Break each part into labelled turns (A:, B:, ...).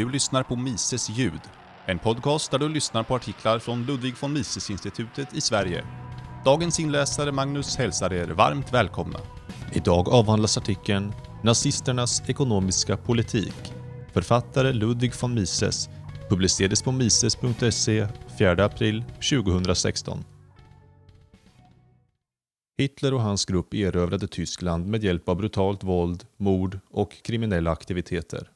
A: Du lyssnar på Mises ljud, en podcast där du lyssnar på artiklar från Ludwig von Mises-institutet i Sverige. Dagens inläsare Magnus hälsar er varmt välkomna. Idag avhandlas artikeln “Nazisternas ekonomiska politik” Författare Ludwig von Mises publicerades på mises.se 4 april 2016. Hitler och hans grupp erövrade Tyskland med hjälp av brutalt våld, mord och kriminella aktiviteter.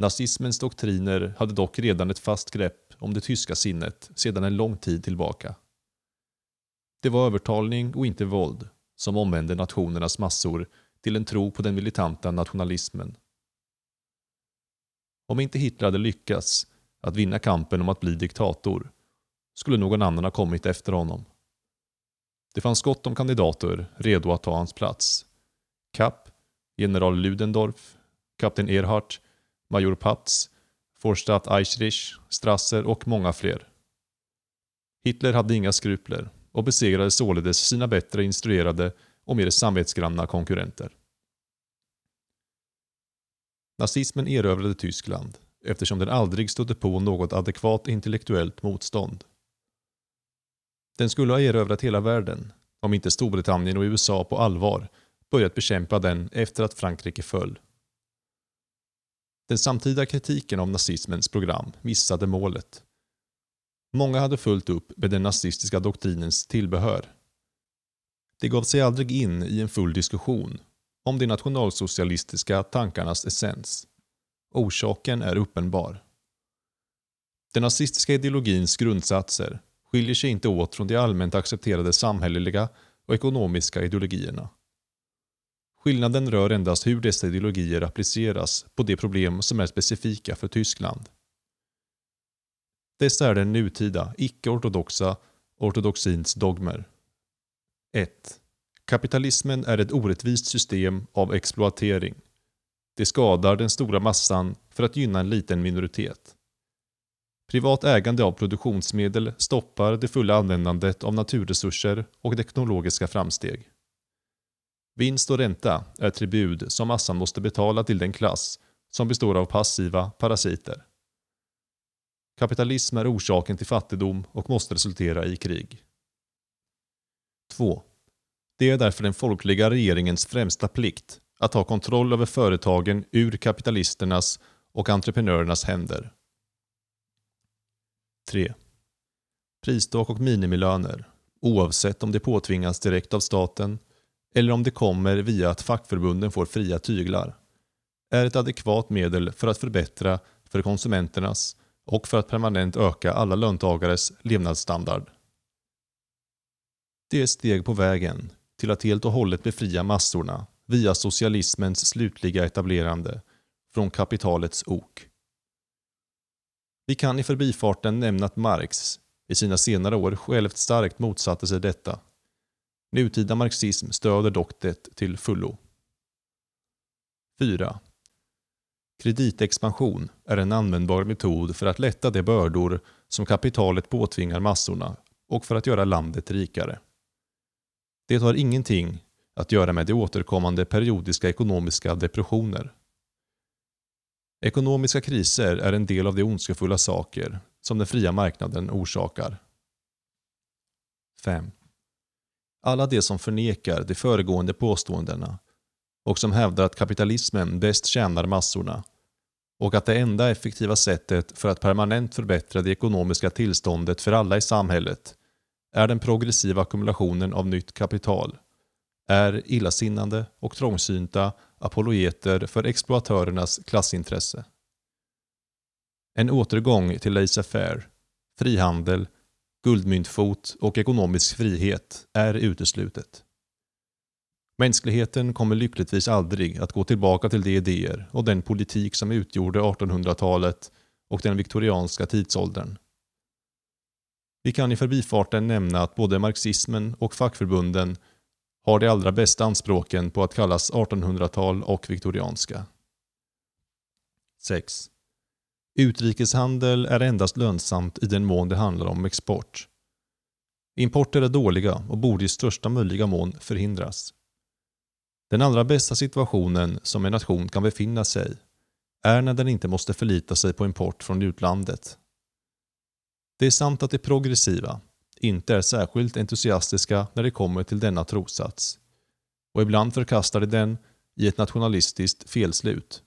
A: Nazismens doktriner hade dock redan ett fast grepp om det tyska sinnet sedan en lång tid tillbaka. Det var övertalning och inte våld som omvände nationernas massor till en tro på den militanta nationalismen. Om inte Hitler hade lyckats att vinna kampen om att bli diktator skulle någon annan ha kommit efter honom. Det fanns gott om kandidater redo att ta hans plats. Kapp, general Ludendorff, kapten Erhardt, major Patz, Forstadt Eichrich, Strasser och många fler. Hitler hade inga skrupler och besegrade således sina bättre instruerade och mer samvetsgranna konkurrenter. Nazismen erövrade Tyskland eftersom den aldrig stötte på något adekvat intellektuellt motstånd. Den skulle ha erövrat hela världen om inte Storbritannien och USA på allvar börjat bekämpa den efter att Frankrike föll. Den samtida kritiken av nazismens program missade målet. Många hade fullt upp med den nazistiska doktrinens tillbehör. Det gav sig aldrig in i en full diskussion om de nationalsocialistiska tankarnas essens. Orsaken är uppenbar. Den nazistiska ideologins grundsatser skiljer sig inte åt från de allmänt accepterade samhälleliga och ekonomiska ideologierna. Skillnaden rör endast hur dessa ideologier appliceras på de problem som är specifika för Tyskland. Dessa är den nutida, icke-ortodoxa ortodoxins dogmer. 1. Kapitalismen är ett orättvist system av exploatering. Det skadar den stora massan för att gynna en liten minoritet. Privat ägande av produktionsmedel stoppar det fulla användandet av naturresurser och teknologiska framsteg. Vinst och ränta är tribud som massan måste betala till den klass som består av passiva parasiter. Kapitalism är orsaken till fattigdom och måste resultera i krig. 2. Det är därför den folkliga regeringens främsta plikt att ha kontroll över företagen ur kapitalisternas och entreprenörernas händer. 3. Pristak och minimilöner, oavsett om det påtvingas direkt av staten eller om det kommer via att fackförbunden får fria tyglar, är ett adekvat medel för att förbättra för konsumenternas och för att permanent öka alla löntagares levnadsstandard. Det är steg på vägen till att helt och hållet befria massorna via socialismens slutliga etablerande från kapitalets ok. Vi kan i förbifarten nämna att Marx i sina senare år självt starkt motsatte sig detta. Nutida marxism stöder dock det till fullo. 4. Kreditexpansion är en användbar metod för att lätta de bördor som kapitalet påtvingar massorna och för att göra landet rikare. Det har ingenting att göra med de återkommande periodiska ekonomiska depressioner. Ekonomiska kriser är en del av de ondskefulla saker som den fria marknaden orsakar. 5. Alla de som förnekar de föregående påståendena och som hävdar att kapitalismen bäst tjänar massorna och att det enda effektiva sättet för att permanent förbättra det ekonomiska tillståndet för alla i samhället är den progressiva ackumulationen av nytt kapital, är illasinnande och trångsynta apologeter för exploatörernas klassintresse. En återgång till laissez-faire, frihandel, guldmyntfot och ekonomisk frihet är uteslutet. Mänskligheten kommer lyckligtvis aldrig att gå tillbaka till de idéer och den politik som utgjorde 1800-talet och den viktorianska tidsåldern. Vi kan i förbifarten nämna att både marxismen och fackförbunden har de allra bästa anspråken på att kallas 1800-tal och viktorianska. 6. Utrikeshandel är endast lönsamt i den mån det handlar om export. Importer är dåliga och borde i största möjliga mån förhindras. Den allra bästa situationen som en nation kan befinna sig är när den inte måste förlita sig på import från utlandet. Det är sant att de progressiva inte är särskilt entusiastiska när det kommer till denna trossats och ibland förkastar de den i ett nationalistiskt felslut.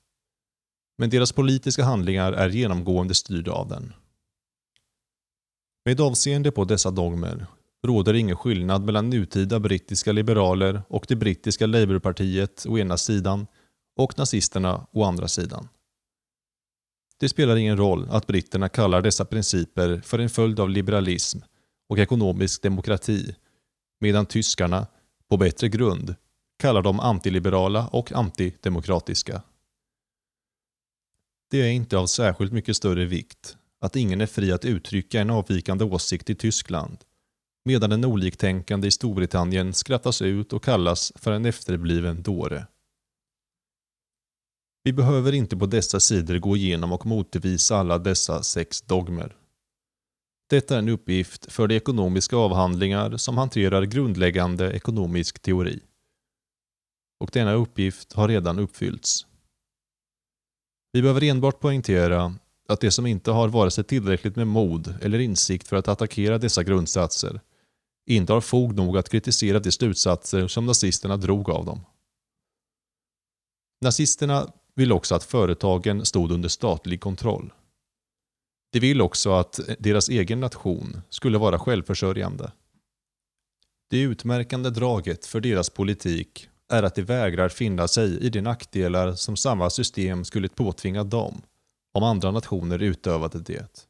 A: Men deras politiska handlingar är genomgående styrda av den. Med avseende på dessa dogmer råder ingen skillnad mellan nutida brittiska liberaler och det brittiska Labourpartiet å ena sidan och nazisterna å andra sidan. Det spelar ingen roll att britterna kallar dessa principer för en följd av liberalism och ekonomisk demokrati, medan tyskarna, på bättre grund, kallar dem antiliberala och antidemokratiska. Det är inte av särskilt mycket större vikt att ingen är fri att uttrycka en avvikande åsikt i Tyskland, medan den oliktänkande i Storbritannien skrattas ut och kallas för en efterbliven dåre. Vi behöver inte på dessa sidor gå igenom och motbevisa alla dessa sex dogmer. Detta är en uppgift för de ekonomiska avhandlingar som hanterar grundläggande ekonomisk teori. Och denna uppgift har redan uppfyllts. Vi behöver enbart poängtera att de som inte har vare sig tillräckligt med mod eller insikt för att attackera dessa grundsatser inte har fog nog att kritisera de slutsatser som nazisterna drog av dem. Nazisterna vill också att företagen stod under statlig kontroll. De vill också att deras egen nation skulle vara självförsörjande. Det utmärkande draget för deras politik är att de vägrar finna sig i de nackdelar som samma system skulle påtvinga dem om andra nationer utövade det.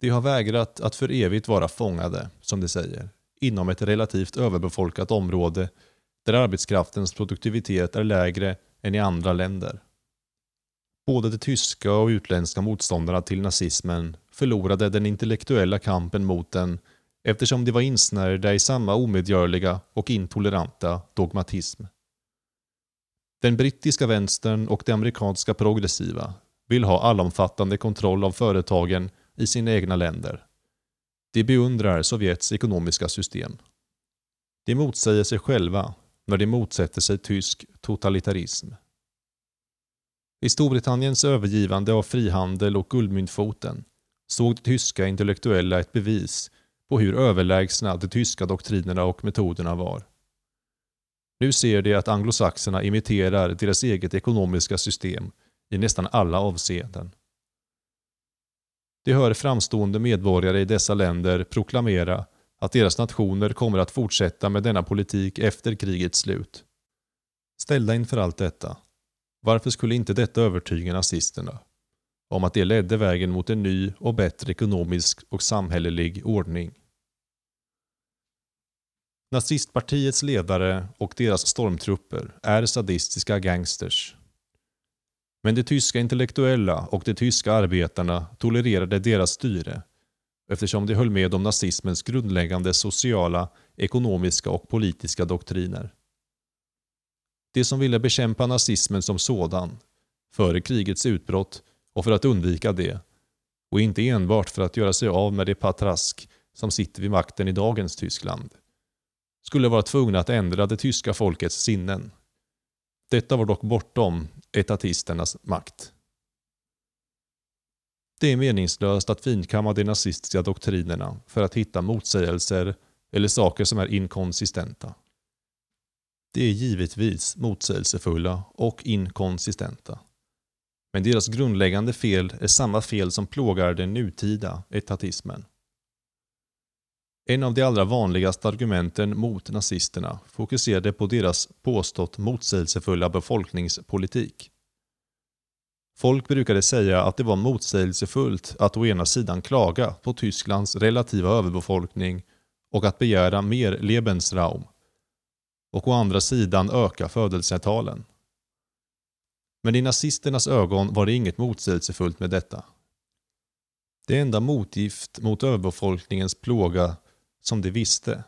A: De har vägrat att för evigt vara fångade, som de säger, inom ett relativt överbefolkat område där arbetskraftens produktivitet är lägre än i andra länder. Både de tyska och utländska motståndarna till nazismen förlorade den intellektuella kampen mot den eftersom de var insnärjda i samma omedgörliga och intoleranta dogmatism. Den brittiska vänstern och de amerikanska progressiva vill ha allomfattande kontroll av företagen i sina egna länder. De beundrar Sovjets ekonomiska system. De motsäger sig själva när de motsätter sig tysk totalitarism. I Storbritanniens övergivande av frihandel och guldmyntfoten såg de tyska intellektuella ett bevis på hur överlägsna de tyska doktrinerna och metoderna var. Nu ser de att anglosaxerna imiterar deras eget ekonomiska system i nästan alla avseenden. De hör framstående medborgare i dessa länder proklamera att deras nationer kommer att fortsätta med denna politik efter krigets slut. Ställda inför allt detta, varför skulle inte detta övertyga nazisterna om att det ledde vägen mot en ny och bättre ekonomisk och samhällelig ordning? Nazistpartiets ledare och deras stormtrupper är sadistiska gangsters. Men de tyska intellektuella och de tyska arbetarna tolererade deras styre eftersom de höll med om nazismens grundläggande sociala, ekonomiska och politiska doktriner. De som ville bekämpa nazismen som sådan, före krigets utbrott och för att undvika det, och inte enbart för att göra sig av med det patrask som sitter vid makten i dagens Tyskland, skulle vara tvungna att ändra det tyska folkets sinnen. Detta var dock bortom etatisternas makt. Det är meningslöst att finkamma de nazistiska doktrinerna för att hitta motsägelser eller saker som är inkonsistenta. De är givetvis motsägelsefulla och inkonsistenta. Men deras grundläggande fel är samma fel som plågar den nutida etatismen. En av de allra vanligaste argumenten mot nazisterna fokuserade på deras påstått motsägelsefulla befolkningspolitik. Folk brukade säga att det var motsägelsefullt att å ena sidan klaga på Tysklands relativa överbefolkning och att begära mer Lebensraum och å andra sidan öka födelsetalen. Men i nazisternas ögon var det inget motsägelsefullt med detta. Det enda motgift mot överbefolkningens plåga som de visste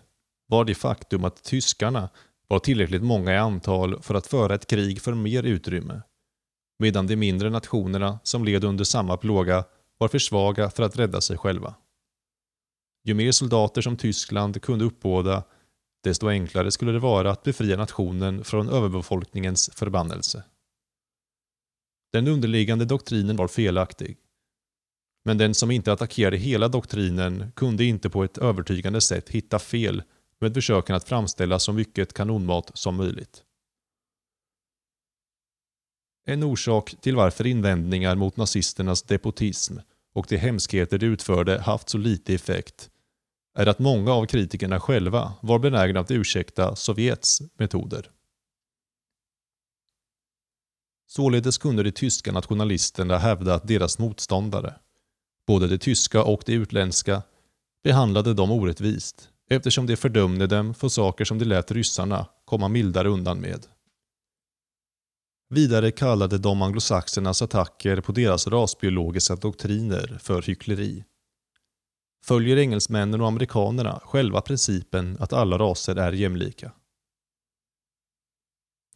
A: var det faktum att tyskarna var tillräckligt många i antal för att föra ett krig för mer utrymme, medan de mindre nationerna som led under samma plåga var för svaga för att rädda sig själva. Ju mer soldater som Tyskland kunde uppbåda, desto enklare skulle det vara att befria nationen från överbefolkningens förbannelse. Den underliggande doktrinen var felaktig. Men den som inte attackerade hela doktrinen kunde inte på ett övertygande sätt hitta fel med försöken att framställa så mycket kanonmat som möjligt. En orsak till varför invändningar mot nazisternas depotism och de hemskheter de utförde haft så lite effekt är att många av kritikerna själva var benägna att ursäkta Sovjets metoder. Således kunde de tyska nationalisterna hävda att deras motståndare, både de tyska och de utländska, behandlade dem orättvist eftersom de fördömde dem för saker som de lät ryssarna komma mildare undan med. Vidare kallade de anglosaxernas attacker på deras rasbiologiska doktriner för hyckleri. Följer engelsmännen och amerikanerna själva principen att alla raser är jämlika?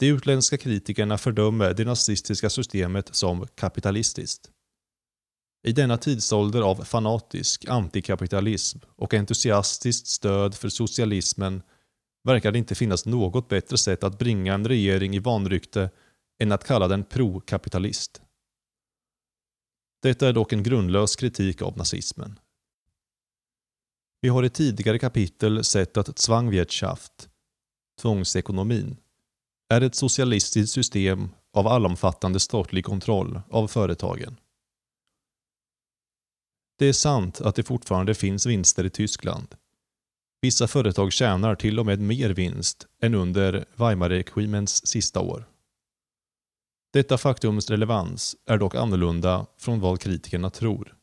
A: De utländska kritikerna fördömer det nazistiska systemet som kapitalistiskt. I denna tidsålder av fanatisk antikapitalism och entusiastiskt stöd för socialismen verkar det inte finnas något bättre sätt att bringa en regering i vanrykte än att kalla den pro-kapitalist. Detta är dock en grundlös kritik av nazismen. Vi har i tidigare kapitel sett att Zwangwirtschaft, tvångsekonomin, är ett socialistiskt system av allomfattande statlig kontroll av företagen. Det är sant att det fortfarande finns vinster i Tyskland. Vissa företag tjänar till och med mer vinst än under Weimarregimens sista år. Detta faktums relevans är dock annorlunda från vad kritikerna tror.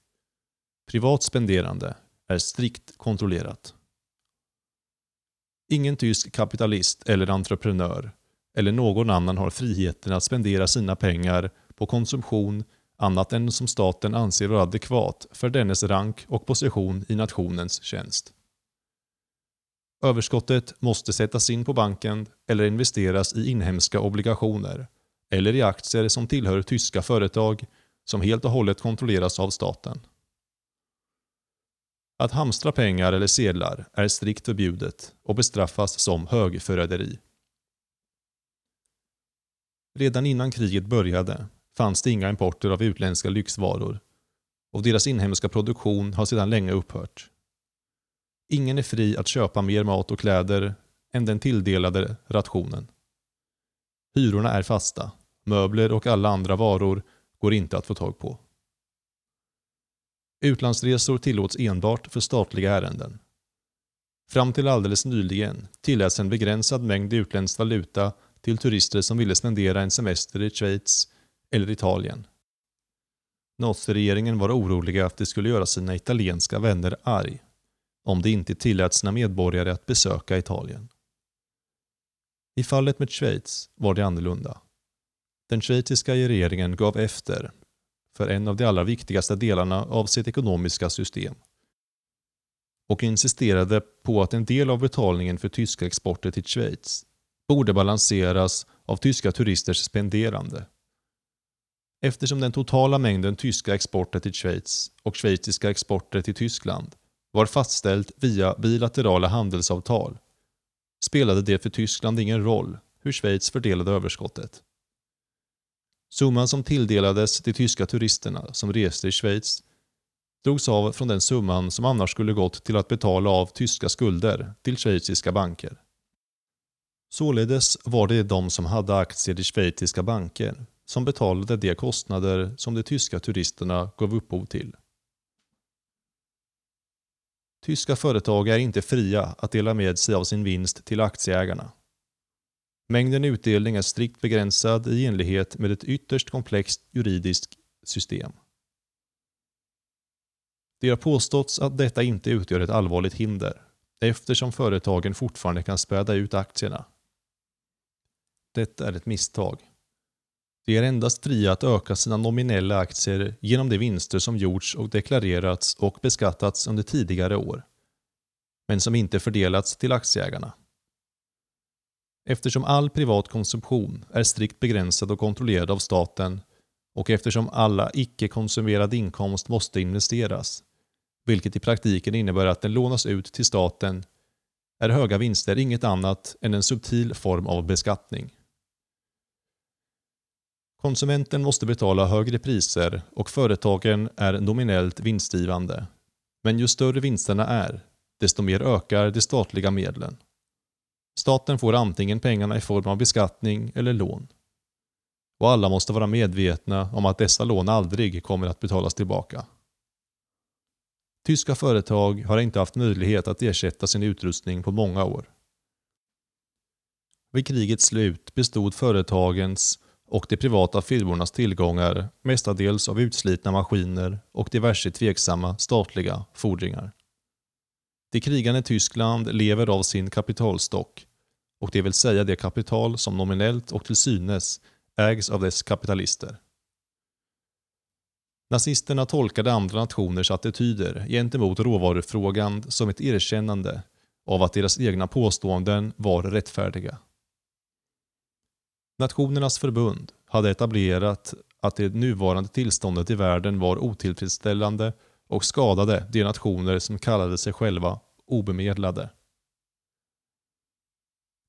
A: Privat spenderande är strikt kontrollerat. Ingen tysk kapitalist eller entreprenör eller någon annan har friheten att spendera sina pengar på konsumtion annat än som staten anser vara adekvat för dennes rank och position i nationens tjänst. Överskottet måste sättas in på banken eller investeras i inhemska obligationer eller i aktier som tillhör tyska företag som helt och hållet kontrolleras av staten. Att hamstra pengar eller sedlar är strikt förbjudet och bestraffas som högförräderi. Redan innan kriget började fanns det inga importer av utländska lyxvaror och deras inhemska produktion har sedan länge upphört. Ingen är fri att köpa mer mat och kläder än den tilldelade rationen. Hyrorna är fasta, möbler och alla andra varor går inte att få tag på. Utlandsresor tillåts enbart för statliga ärenden. Fram till alldeles nyligen tilläts en begränsad mängd utländsk valuta till turister som ville spendera en semester i Schweiz eller Italien. Naziregeringen var oroliga att det skulle göra sina italienska vänner arg om de inte tillät sina medborgare att besöka Italien. I fallet med Schweiz var det annorlunda. Den schweiziska regeringen gav efter för en av de allra viktigaste delarna av sitt ekonomiska system och insisterade på att en del av betalningen för tyska exporter till Schweiz borde balanseras av tyska turisters spenderande. Eftersom den totala mängden tyska exporter till Schweiz och schweiziska exporter till Tyskland var fastställt via bilaterala handelsavtal spelade det för Tyskland ingen roll hur Schweiz fördelade överskottet. Summan som tilldelades de tyska turisterna som reste i Schweiz drogs av från den summan som annars skulle gått till att betala av tyska skulder till schweiziska banker. Således var det de som hade aktier i schweiziska banker som betalade de kostnader som de tyska turisterna gav upphov till. Tyska företag är inte fria att dela med sig av sin vinst till aktieägarna. Mängden utdelning är strikt begränsad i enlighet med ett ytterst komplext juridiskt system. Det har påståtts att detta inte utgör ett allvarligt hinder eftersom företagen fortfarande kan späda ut aktierna. Detta är ett misstag. De är endast fria att öka sina nominella aktier genom de vinster som gjorts och deklarerats och beskattats under tidigare år, men som inte fördelats till aktieägarna. Eftersom all privat konsumtion är strikt begränsad och kontrollerad av staten och eftersom alla icke-konsumerad inkomst måste investeras, vilket i praktiken innebär att den lånas ut till staten, är höga vinster inget annat än en subtil form av beskattning. Konsumenten måste betala högre priser och företagen är nominellt vinstgivande. Men ju större vinsterna är, desto mer ökar de statliga medlen. Staten får antingen pengarna i form av beskattning eller lån. Och alla måste vara medvetna om att dessa lån aldrig kommer att betalas tillbaka. Tyska företag har inte haft möjlighet att ersätta sin utrustning på många år. Vid krigets slut bestod företagens och de privata firmornas tillgångar mestadels av utslitna maskiner och diverse tveksamma statliga fordringar. Det krigande Tyskland lever av sin kapitalstock och det vill säga det kapital som nominellt och till synes ägs av dess kapitalister. Nazisterna tolkade andra nationers attityder gentemot råvarufrågan som ett erkännande av att deras egna påståenden var rättfärdiga. Nationernas förbund hade etablerat att det nuvarande tillståndet i världen var otillfredsställande och skadade de nationer som kallade sig själva obemedlade.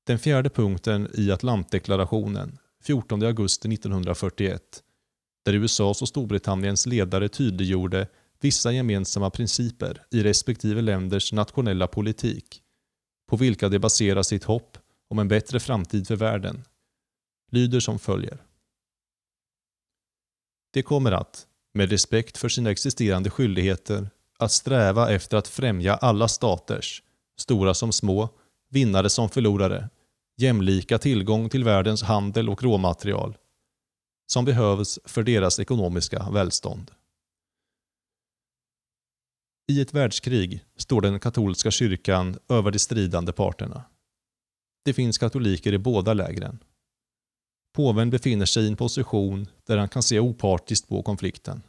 A: Den fjärde punkten i Atlantdeklarationen, 14 augusti 1941, där USAs och Storbritanniens ledare tydliggjorde vissa gemensamma principer i respektive länders nationella politik, på vilka de baserar sitt hopp om en bättre framtid för världen, lyder som följer. Det kommer att, med respekt för sina existerande skyldigheter, att sträva efter att främja alla staters, stora som små, vinnare som förlorare, jämlika tillgång till världens handel och råmaterial, som behövs för deras ekonomiska välstånd. I ett världskrig står den katolska kyrkan över de stridande parterna. Det finns katoliker i båda lägren. Påven befinner sig i en position där han kan se opartiskt på konflikten.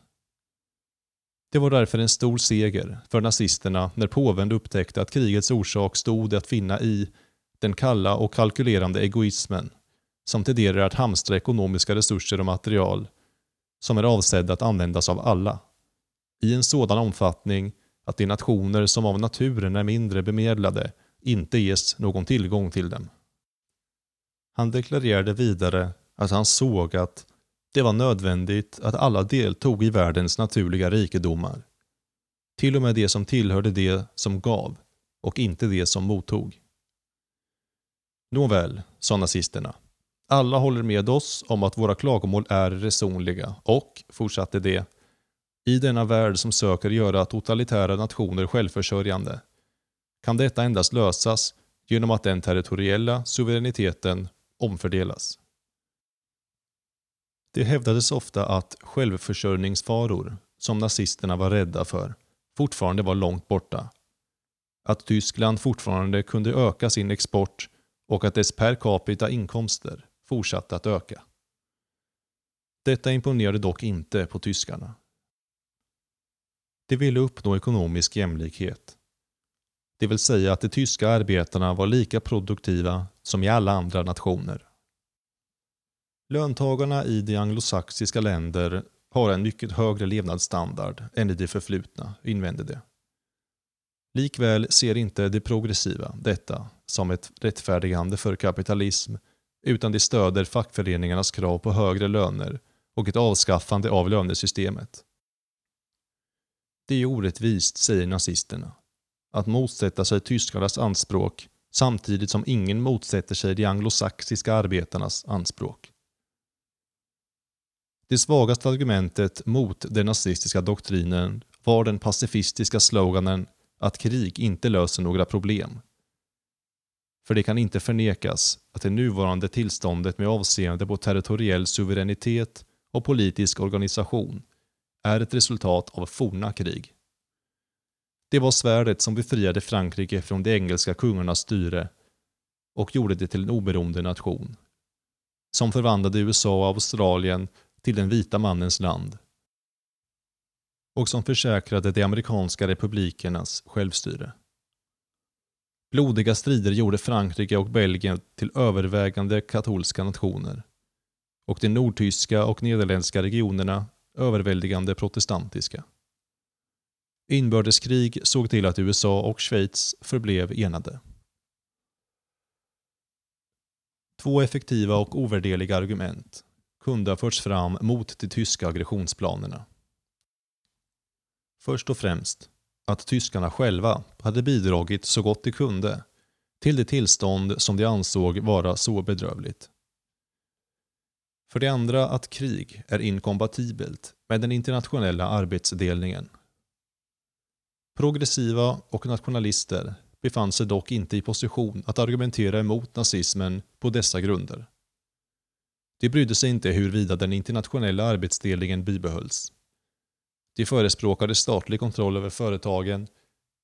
A: Det var därför en stor seger för nazisterna när påven upptäckte att krigets orsak stod att finna i den kalla och kalkylerande egoismen som tenderar att hamstra ekonomiska resurser och material som är avsedda att användas av alla i en sådan omfattning att de nationer som av naturen är mindre bemedlade inte ges någon tillgång till dem. Han deklarerade vidare att han såg att det var nödvändigt att alla deltog i världens naturliga rikedomar. Till och med det som tillhörde det som gav och inte det som mottog. Nåväl, sa nazisterna. Alla håller med oss om att våra klagomål är resonliga och, fortsatte det, i denna värld som söker göra totalitära nationer självförsörjande kan detta endast lösas genom att den territoriella suveräniteten omfördelas. Det hävdades ofta att självförsörjningsfaror, som nazisterna var rädda för, fortfarande var långt borta. Att Tyskland fortfarande kunde öka sin export och att dess per capita inkomster fortsatte att öka. Detta imponerade dock inte på tyskarna. De ville uppnå ekonomisk jämlikhet. Det vill säga att de tyska arbetarna var lika produktiva som i alla andra nationer. Löntagarna i de anglosaxiska länder har en mycket högre levnadsstandard än i det förflutna, invände de. Likväl ser inte de progressiva detta som ett rättfärdigande för kapitalism utan de stöder fackföreningarnas krav på högre löner och ett avskaffande av lönesystemet. Det är orättvist, säger nazisterna, att motsätta sig tyskarnas anspråk samtidigt som ingen motsätter sig de anglosaxiska arbetarnas anspråk. Det svagaste argumentet mot den nazistiska doktrinen var den pacifistiska sloganen att krig inte löser några problem. För det kan inte förnekas att det nuvarande tillståndet med avseende på territoriell suveränitet och politisk organisation är ett resultat av forna krig. Det var svärdet som befriade Frankrike från de engelska kungarnas styre och gjorde det till en oberoende nation. Som förvandlade USA och Australien till den vita mannens land och som försäkrade de amerikanska republikernas självstyre. Blodiga strider gjorde Frankrike och Belgien till övervägande katolska nationer och de nordtyska och nederländska regionerna överväldigande protestantiska. Inbördeskrig såg till att USA och Schweiz förblev enade. Två effektiva och ovärderliga argument kunde ha förts fram mot de tyska aggressionsplanerna. Först och främst att tyskarna själva hade bidragit så gott de kunde till det tillstånd som de ansåg vara så bedrövligt. För det andra att krig är inkompatibelt med den internationella arbetsdelningen. Progressiva och nationalister befann sig dock inte i position att argumentera emot nazismen på dessa grunder. De brydde sig inte huruvida den internationella arbetsdelningen bibehölls. De förespråkade statlig kontroll över företagen,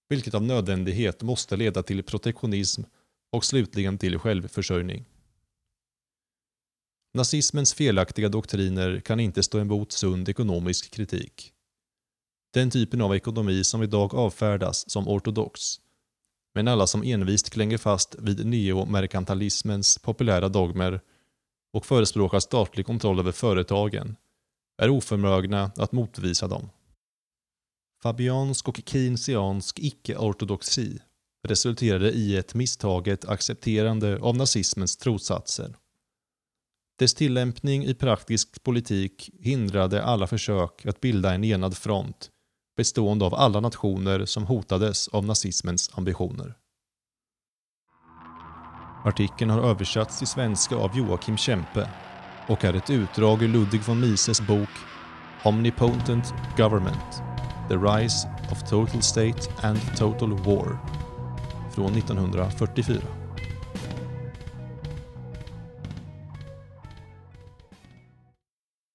A: vilket av nödvändighet måste leda till protektionism och slutligen till självförsörjning. Nazismens felaktiga doktriner kan inte stå emot sund ekonomisk kritik. Den typen av ekonomi som idag avfärdas som ortodox. Men alla som envist klänger fast vid neomerkantilismens populära dogmer och förespråkar statlig kontroll över företagen är oförmögna att motvisa dem. Fabiansk och keynesiansk icke-ortodoxi resulterade i ett misstaget accepterande av nazismens trossatser. Dess tillämpning i praktisk politik hindrade alla försök att bilda en enad front bestående av alla nationer som hotades av nazismens ambitioner. Artikeln har översatts till svenska av Joakim Kempe och är ett utdrag ur Ludwig von Mises bok Omnipotent Government The Rise of Total State and Total War från 1944.